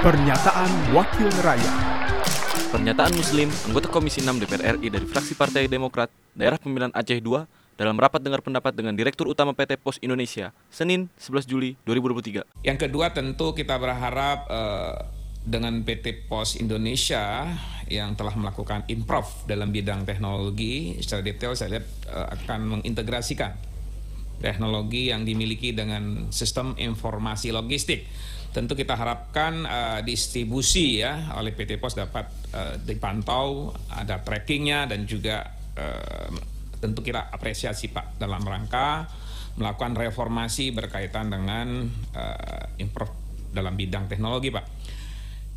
Pernyataan Wakil Rakyat Pernyataan Muslim, anggota Komisi 6 DPR RI dari fraksi Partai Demokrat, Daerah Pemilihan Aceh II, dalam rapat dengar pendapat dengan Direktur Utama PT Pos Indonesia, Senin 11 Juli 2023. Yang kedua tentu kita berharap eh, dengan PT Pos Indonesia yang telah melakukan improv dalam bidang teknologi, secara detail saya lihat eh, akan mengintegrasikan teknologi yang dimiliki dengan sistem informasi logistik. Tentu kita harapkan uh, distribusi ya oleh PT Pos dapat uh, dipantau, ada trackingnya dan juga uh, tentu kita apresiasi Pak dalam rangka melakukan reformasi berkaitan dengan uh, dalam bidang teknologi Pak.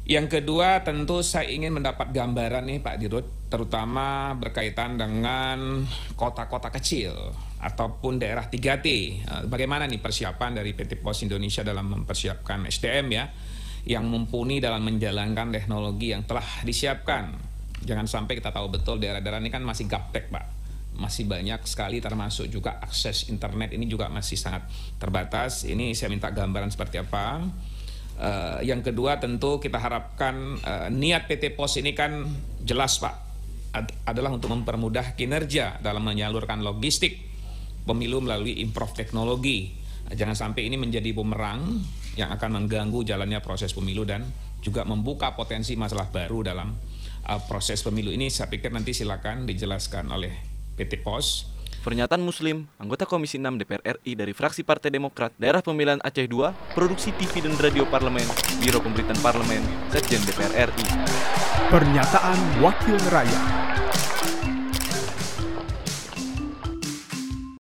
Yang kedua tentu saya ingin mendapat gambaran nih Pak Dirut, terutama berkaitan dengan kota-kota kecil ataupun daerah 3T. Eh, bagaimana nih persiapan dari PT Pos Indonesia dalam mempersiapkan SDM ya, yang mumpuni dalam menjalankan teknologi yang telah disiapkan. Jangan sampai kita tahu betul daerah-daerah ini kan masih gaptek Pak. Masih banyak sekali termasuk juga akses internet ini juga masih sangat terbatas. Ini saya minta gambaran seperti apa Uh, yang kedua tentu kita harapkan uh, niat PT Pos ini kan jelas Pak ad adalah untuk mempermudah kinerja dalam menyalurkan logistik pemilu melalui improv teknologi. Jangan sampai ini menjadi bumerang yang akan mengganggu jalannya proses pemilu dan juga membuka potensi masalah baru dalam uh, proses pemilu ini. Saya pikir nanti silakan dijelaskan oleh PT Pos. Pernyataan Muslim, anggota Komisi 6 DPR RI dari fraksi Partai Demokrat, Daerah Pemilihan Aceh II, Produksi TV dan Radio Parlemen, Biro Pemberitaan Parlemen, Sekjen DPR RI. Pernyataan Wakil Rakyat